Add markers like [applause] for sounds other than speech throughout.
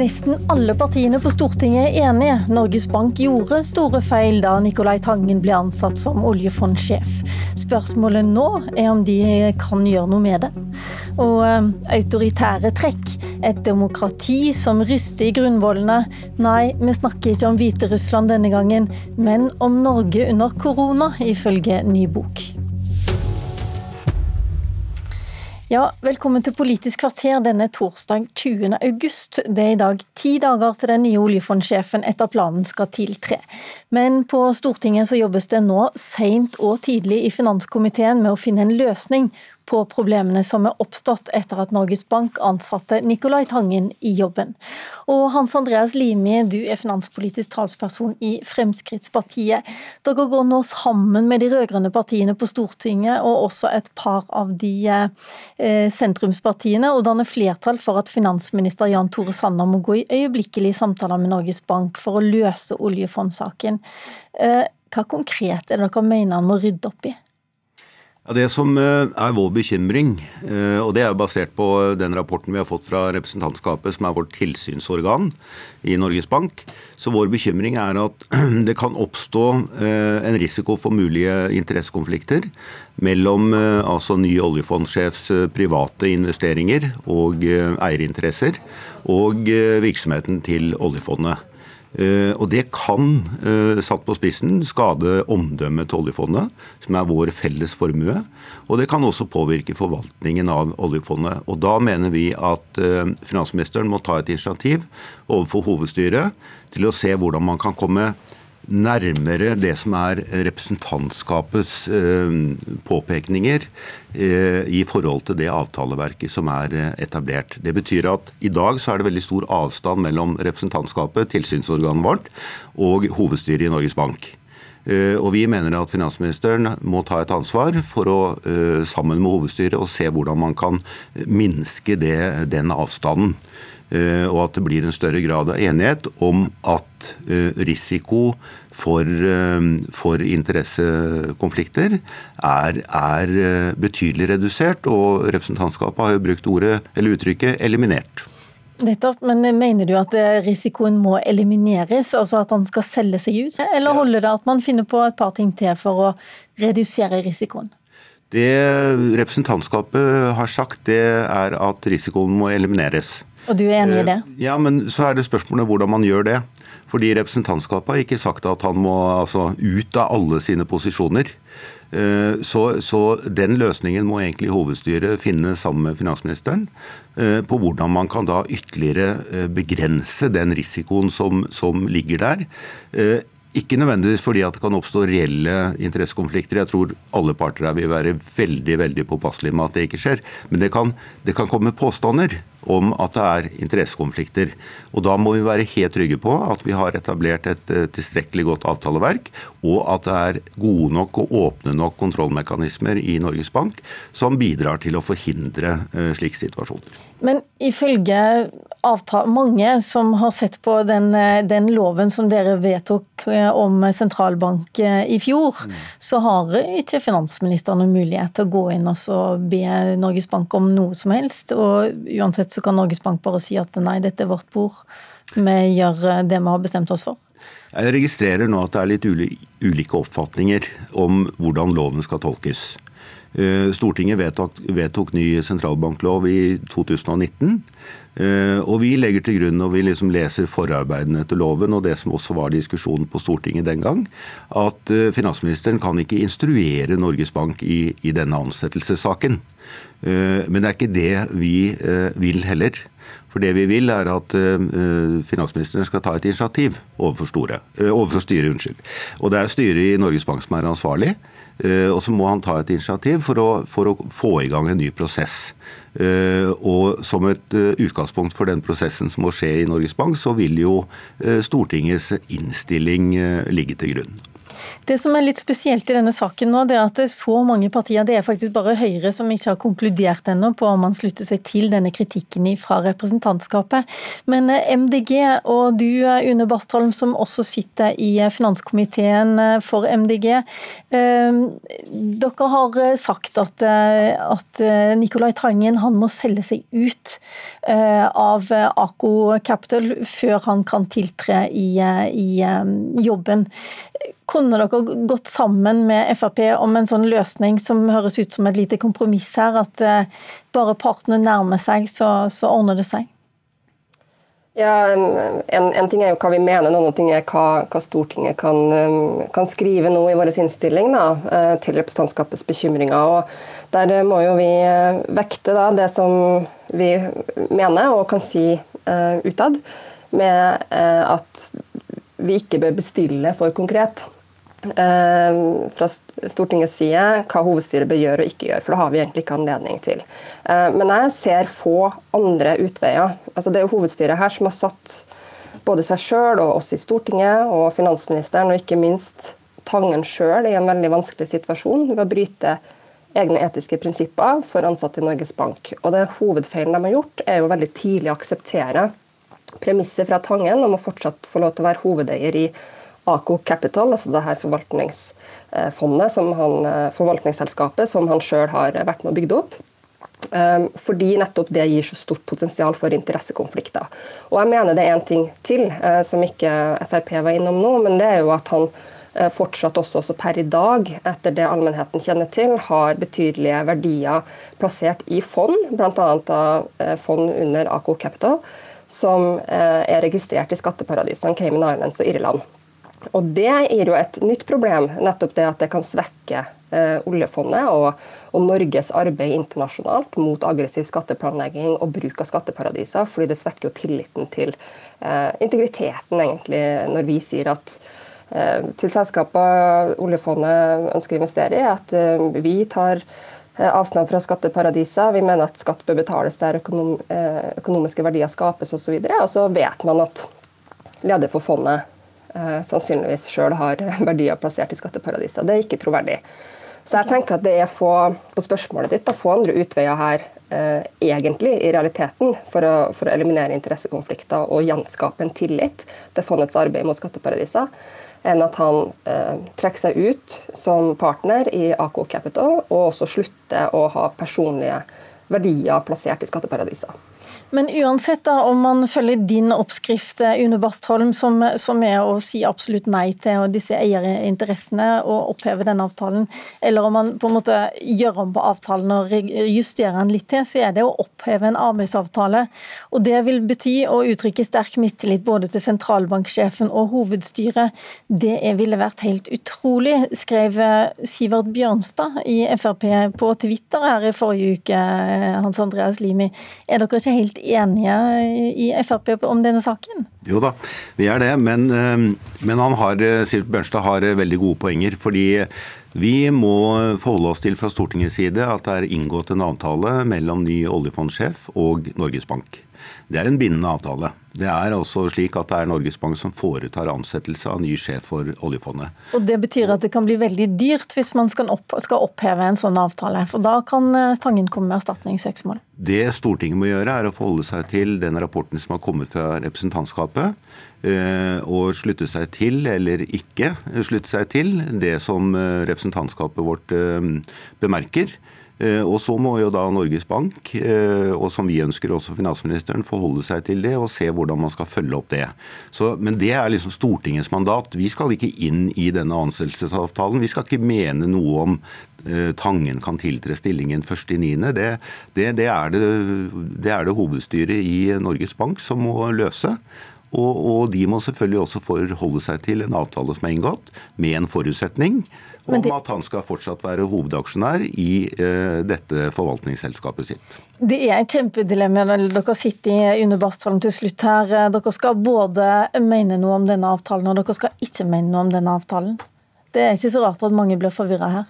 Nesten alle partiene på Stortinget er enige. Norges Bank gjorde store feil da Nicolai Tangen ble ansatt som oljefondsjef. Spørsmålet nå er om de kan gjøre noe med det. Og eh, autoritære trekk. Et demokrati som ryster i grunnvollene. Nei, vi snakker ikke om Hviterussland denne gangen, men om Norge under korona, ifølge ny bok. Ja, velkommen til Politisk kvarter denne torsdag 20. august. Det er i dag ti dager til den nye oljefondsjefen etter planen skal tiltre. Men på Stortinget så jobbes det nå seint og tidlig i finanskomiteen med å finne en løsning på problemene som er oppstått etter at Norges Bank ansatte Nicolai Tangen i jobben. Og Hans Andreas Limi, du er finanspolitisk talsperson i Fremskrittspartiet. Dere går nå sammen med de rød-grønne partiene på Stortinget og også et par av de eh, sentrumspartiene og danner flertall for at finansminister Jan Tore Sanner må gå i øyeblikkelige samtaler med Norges Bank for å løse oljefondssaken. Eh, hva konkret er det dere mener han må rydde opp i? Det som eh, er vår bekymring, eh, og det er basert på den rapporten vi har fått fra representantskapet, som er vårt tilsynsorgan i Norges Bank, så vår bekymring er at [clears throat] det kan oppstå eh, en risiko for mulige interessekonflikter mellom altså ny oljefondsjefs private investeringer og eierinteresser og virksomheten til oljefondet. Eh, og det kan, eh, satt på spissen, skade omdømmet til oljefondet, som er vår felles formue. Og det kan også påvirke forvaltningen av oljefondet. Og da mener vi at eh, finansministeren må ta et initiativ overfor hovedstyret til å se hvordan man kan komme nærmere det som er representantskapets eh, påpekninger eh, i forhold til det avtaleverket som er eh, etablert. Det betyr at i dag så er det veldig stor avstand mellom representantskapet, tilsynsorganet vårt, og hovedstyret i Norges Bank. Og Vi mener at finansministeren må ta et ansvar for å, sammen med hovedstyret, å se hvordan man kan minske det, den avstanden. Eh, og at det blir en større grad av enighet om at eh, risiko for, eh, for interessekonflikter er, er, betydelig redusert. Og representantskapet har jo brukt ordet, eller uttrykket 'eliminert'. Nettopp, men Mener du at risikoen må elimineres, altså at han skal selge seg ut? Eller holder det at man finner på et par ting til for å redusere risikoen? Det representantskapet har sagt, det er at risikoen må elimineres. Og du er enig i det? Eh, ja, men så er det spørsmålet hvordan man gjør det. Fordi representantskapet har ikke sagt at han må altså, ut av alle sine posisjoner. Eh, så, så, den løsningen må egentlig hovedstyret finne sammen med finansministeren. Eh, på hvordan man kan da ytterligere begrense den risikoen som, som ligger der. Ikke nødvendigvis fordi at det kan oppstå reelle interessekonflikter. Jeg tror alle parter her vil være veldig veldig påpasselige med at det ikke skjer. Men det kan, det kan komme påstander om at det er interessekonflikter. Og Da må vi være helt trygge på at vi har etablert et eh, tilstrekkelig godt avtaleverk, og at det er gode nok og åpne nok kontrollmekanismer i Norges Bank som bidrar til å forhindre eh, slike situasjoner. Men ifølge mange som har sett på den, eh, den, loven som dere vedtok om sentralbank i fjor, mm. så har ikke finansministeren noen mulighet til å gå inn og be Norges Bank om noe som helst. og uansett så kan Norges Bank bare si at nei, dette er vårt bord, vi gjør eh, det vi har bestemt oss for? Jeg registrerer nå at det er litt ulike oppfatninger om hvordan loven skal tolkes. Eh, Stortinget vedtok, vedtok ny sentralbanklov i 2019. Eh, og vi legger til grunn når vi liksom leser forarbeidene til loven, og det som også var diskusjonen på Stortinget den gang, at finansministeren kan ikke instruere Norges Bank i, i denne ansettelsessaken. Eh, men det er ikke det vi eh, vil heller. For det vi vil er at eh, finansministeren skal ta et initiativ overfor, store, overfor styret. Unnskyld. Og det er styret i Norges Bank som er ansvarlig. Og så må han ta et initiativ for å, for å få i gang en ny prosess. Og som et utgangspunkt for den prosessen som må skje i Norges Bank, så vil jo Stortingets innstilling ligge til grunn. Det som er litt spesielt i denne saken nå, det er at det er så mange partier, det er faktisk bare Høyre som ikke har konkludert ennå på om man slutter seg til denne kritikken fra representantskapet. Men eh, MDG og du eh, Une Bastholm, som også sitter i eh, finanskomiteen for MDG. Dere har sagt at, at Nicolai Tangen han må selge seg ut av Ako Capital før han kan tiltre i, i jobben. Kunne dere gått sammen med Frp om en sånn løsning som høres ut som et lite kompromiss her? At eh, bare partene nærmer seg, så, så ordner det seg? Ja, en, en, ting er jo hva vi mener, en annen ting er hva, hva Stortinget kan, um, kan, skrive nå i vår innstilling da, eh, til representantskapets bekymringer. Og der må jo vi eh, vekte da, det som vi mener og kan si uh, utad, med uh, at vi ikke bør bestille for konkret. Eh, fra Stortingets side hva hovedstyret bør gjøre og ikke gjøre. For det har vi egentlig ikke anledning til. Eh, men jeg ser få andre utveier. Altså det er jo hovedstyret her som har satt både seg sjøl og oss i Stortinget og finansministeren og ikke minst Tangen sjøl i en veldig vanskelig situasjon ved å bryte egne etiske prinsipper for ansatte i Norges Bank. Og det Hovedfeilen de har gjort, er jo veldig tidlig å akseptere premisset fra Tangen om å fortsatt få lov til å være hovedeier i Aco Capital, altså det her forvaltningsfondet, som han, eh, forvaltningsselskapet som han sjøl har vært med å bygge opp. Um, fordi nettopp det gir så stort potensial for interessekonflikter. Og jeg mener det er en ting til uh, som ikke Frp var innom nå, men det er jo at han uh, fortsatt også, også, per i dag, etter det allmennheten kjenner til, har betydelige verdier plassert i fond, bl.a. av fond under Ako Capital, som er registrert i skatteparadisene Cayman Islands og Irland. Og Det gir jo et nytt problem, nettopp det at det kan svekke eh, oljefondet og, og, Norges arbeid internasjonalt mot aggressiv skatteplanlegging og bruk av skatteparadiser, fordi det svekker jo tilliten til eh, integriteten, egentlig, når vi sier at eh, til selskaper oljefondet ønsker å investere i, at eh, vi tar eh, avstand fra skatteparadiser. Vi mener at skatt bør betales der økonom, eh, økonomiske verdier skapes osv. Og, og så vet man at leder for fondet sannsynligvis sjøl har [laughs] verdier plassert i skatteparadiser. Det er ikke troverdig. Så jeg tenker at det er få, på spørsmålet ditt, å få andre utveier her eh, egentlig, i realiteten, for å, for å, eliminere interessekonflikter og gjenskape en tillit til fondets arbeid mot skatteparadiser, enn at han eh, trekker seg ut som partner i AK Capital, og også slutter å ha personlige verdier plassert i skatteparadiser. Men uansett da, om man følger din oppskrift, eh, Une Bastholm, som, som, er å si absolutt nei til disse eierinteressene og oppheve denne avtalen, eller om man på en måte gjør om på avtalen og justerer den litt til, så er det å oppheve en arbeidsavtale. Og Det vil bety å uttrykke sterk mistillit både til sentralbanksjefen og hovedstyret. Det ville vært helt utrolig, skrev eh, Sivert Bjørnstad i Frp på Twitter her i forrige uke, eh, Hans Andreas Limi. Er dere ikke helt enige i Frp om denne saken? Jo da, vi er det. Men, eh, men han har, Silv Sivert Bjørnstad har eh, veldig gode poenger. fordi vi må forholde oss til fra Stortingets side at det er inngått en avtale mellom ny oljefondsjef og Norges Bank. Det er en bindende avtale. Det er altså slik at det er Norges Bank som foretar ansettelse av ny sjef for oljefondet. Og Det betyr at det kan bli veldig dyrt hvis man skal, opp, skal oppheve en sånn avtale. For da kan Tangen komme med erstatningssøksmål. Det Stortinget må gjøre, er å forholde seg til den rapporten som har kommet fra representantskapet. Eh, og slutte seg til, eller ikke slutte seg til, det som eh, representantskapet vårt eh, bemerker. Eh, og så må jo da Norges Bank, eh, og som vi ønsker også finansministeren, forholde seg til det og se hvordan man skal følge opp det. Så, men det er liksom Stortingets mandat. Vi skal ikke inn i denne ansettelsesavtalen. Vi skal ikke mene noe om eh, Tangen kan tiltre stillingen 1.9. Det, det, det, er det, det er det hovedstyret i Norges Bank som må løse. Og, og de må selvfølgelig også forholde seg til en avtale som er inngått, med en forutsetning om det, at han skal fortsatt være hovedaksjonær i eh, dette forvaltningsselskapet sitt. Det er et kjempedilemma når dere sitter i under Bastholm til slutt her. Dere skal både mene noe om denne avtalen, og dere skal ikke mene noe om denne avtalen. Det er ikke så rart at mange blir forvirra her.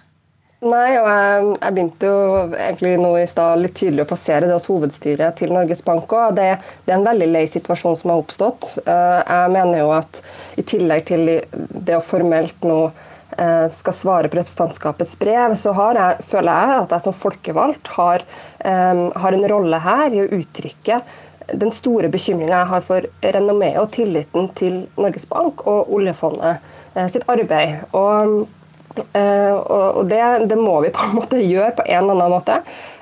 Nei, og jeg, jeg, begynte jo egentlig nå i stad litt tydelig å passere det hos hovedstyret til Norges Bank òg. Det, det, er en veldig lei situasjon som har oppstått. Eh, jeg mener jo at i tillegg til det å formelt nå skal svare på representantskapets brev, så jeg, føler jeg at jeg som folkevalgt har, har en rolle her i å uttrykke den store bekymringa jeg har for renommeet og tilliten til Norges Bank og oljefondet sitt arbeid. Og og det, det, må vi på en måte gjøre på en eller annen måte.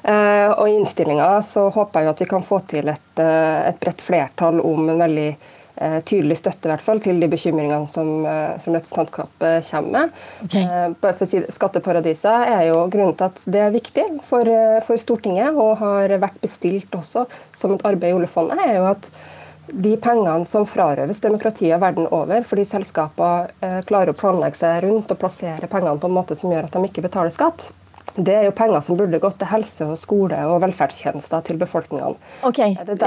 Og I innstillinga så håper jeg at vi kan få til et, et bredt flertall om en veldig tydelig støtte i hvert fall, til de bekymringene som, som representantskapet kommer med. Okay. bare for å si Skatteparadiser er jo grunnen til at det er viktig for, for Stortinget, og har vært bestilt også som et arbeid i oljefondet, er jo at de pengene som frarøves demokratiet verden over fordi selskaper eh, klarer å planlegge seg rundt og plassere pengene på en måte som gjør at de ikke betaler skatt, det er jo penger som burde gått til helse og skole og velferdstjenester til befolkningen. Ok,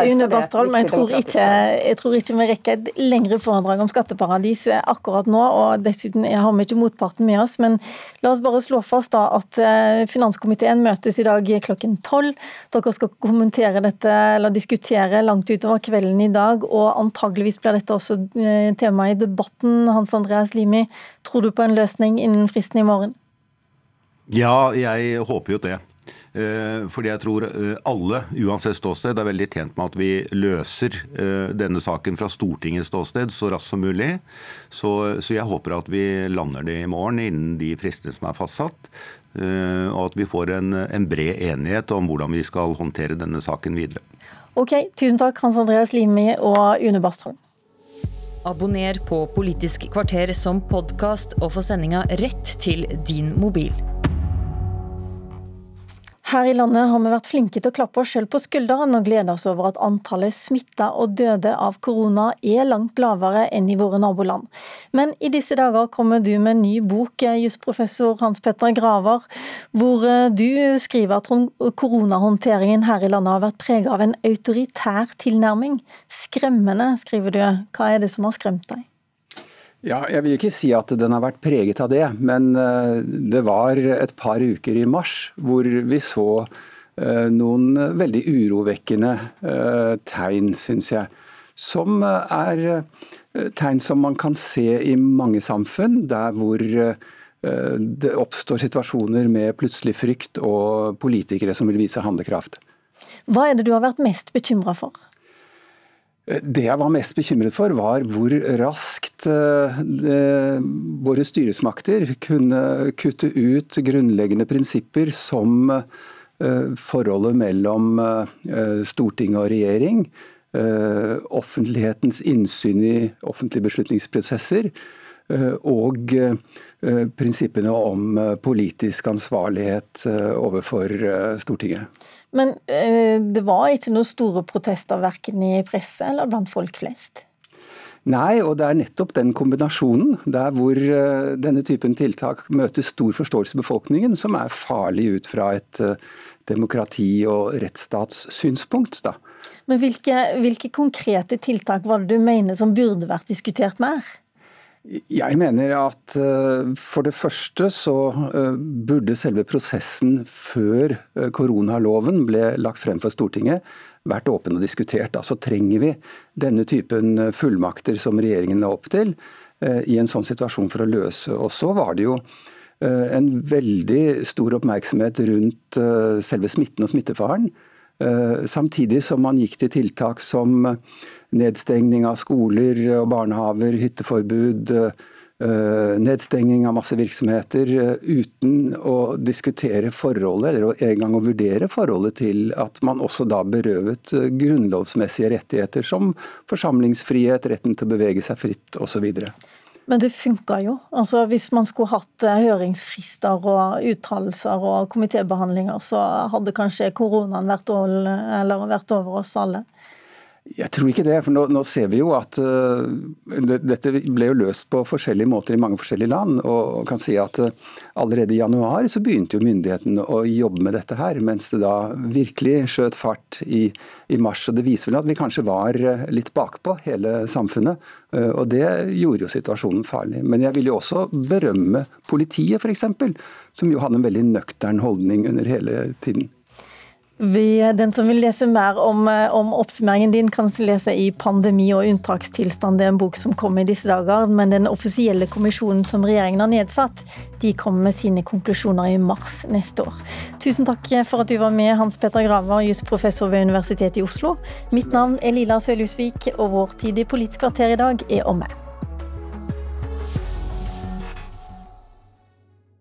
Une Bastholm, jeg tror, ikke, jeg tror ikke vi rekker et lengre foredrag om skatteparadis akkurat nå. og Dessuten jeg har vi ikke motparten med oss. Men la oss bare slå fast da at eh, finanskomiteen møtes i dag klokken tolv. Dere skal kommentere dette eller diskutere langt utover kvelden i dag. Og antageligvis blir dette også eh, tema i debatten. Hans Andreas Limi, tror du på en løsning innen fristen i morgen? Ja, jeg håper jo det. Eh, fordi jeg tror eh, alle, uansett ståsted, er veldig tjent med at vi løser eh, denne saken fra Stortingets ståsted så raskt som mulig. Så, så, jeg håper at vi lander det i morgen innen de fristene som er fastsatt. Og at vi får en, en bred enighet om hvordan vi skal håndtere denne saken videre. Ok, Tusen takk, Hans Andreas Limi og Une Bastholm. Abonner på Politisk kvarter som podkast og få sendinga rett til din mobil. Her i landet har vi vært flinke til å klappe oss selv på skulderen og glede oss over at antallet smitta og døde av korona er langt lavere enn i våre naboland. Men i disse dager kommer du med en ny bok, jusprofessor Hans Petter Graver, hvor eh, du skriver at koronahåndteringen her i landet har vært prega av en autoritær tilnærming. Skremmende, skriver du. Hva er det som har skremt deg? Ja, jeg vil ikke si at den har vært preget av det, men eh, det var et par uker i mars hvor vi så eh, noen veldig urovekkende eh, tegn, syns jeg. Som er tegn som man kan se i mange samfunn, der hvor det oppstår situasjoner med plutselig frykt og politikere som vil vise handlekraft. Hva er det du har vært mest bekymra for? Det jeg var mest bekymret for, var hvor raskt eh, våre styresmakter kunne kutte ut grunnleggende prinsipper som eh, forholdet mellom eh, storting og regjering, offentlighetens innsyn i offentlige beslutningsprosesser og prinsippene om politisk ansvarlighet overfor Stortinget. Men eh, det var ikke noen store protester verken i presse eller blant folk flest? Nei, og det er nettopp den kombinasjonen, der hvor uh, denne typen tiltak møter stor forståelse i befolkningen, som er farlig ut fra et uh, demokrati- og rettsstatssynspunkt. Da. Men hvilke, hvilke konkrete tiltak var det du mener som burde vært diskutert mer? Jeg mener at eh, for det første så eh, burde selve prosessen før eh, koronaloven ble lagt frem for Stortinget, vært åpen og diskutert. Altså trenger vi denne typen fullmakter som regjeringen la opp til i en sånn situasjon for å løse. Og så var det jo en veldig stor oppmerksomhet rundt selve smitten og smittefaren. Samtidig som man gikk til tiltak som nedstengning av skoler og barnehaver, hytteforbud, nedstengning av masse virksomheter, eh, uten å diskutere forholdet, eller engang å vurdere forholdet til at man også da berøvet eh, grunnlovsmessige rettigheter som forsamlingsfrihet, retten til å bevege seg fritt osv. Men det funka jo. Altså, hvis man skulle hatt høringsfrister og uttalelser og komitébehandlinger, så hadde kanskje koronaen vært, vært over oss alle. Jeg tror ikke det. for Nå, nå ser vi jo at uh, det, dette ble jo løst på forskjellige måter i mange forskjellige land. og, kan si at uh, Allerede i januar så begynte jo myndighetene å jobbe med dette her, mens det da virkelig skjøt fart i, i mars. og Det viser vel at vi kanskje var uh, litt bakpå, hele samfunnet. og Det gjorde jo situasjonen farlig. Men jeg vil jo også berømme politiet, f.eks., som jo hadde en veldig nøktern holdning under hele tiden. Den som vil lese mer om, eh, om, oppsummeringen din, kan lese i 'Pandemi og unntakstilstand'. Det er en bok som kommer i disse dager. Men den offisielle kommisjonen som regjeringen har nedsatt, de kommer med sine konklusjoner i mars neste år. Tusen takk for at du var med, Hans Petter Graver, jusprofessor ved Universitetet i Oslo. Mitt navn er Lila Sølhusvik, og vår tid i Politisk kvarter i dag er omme.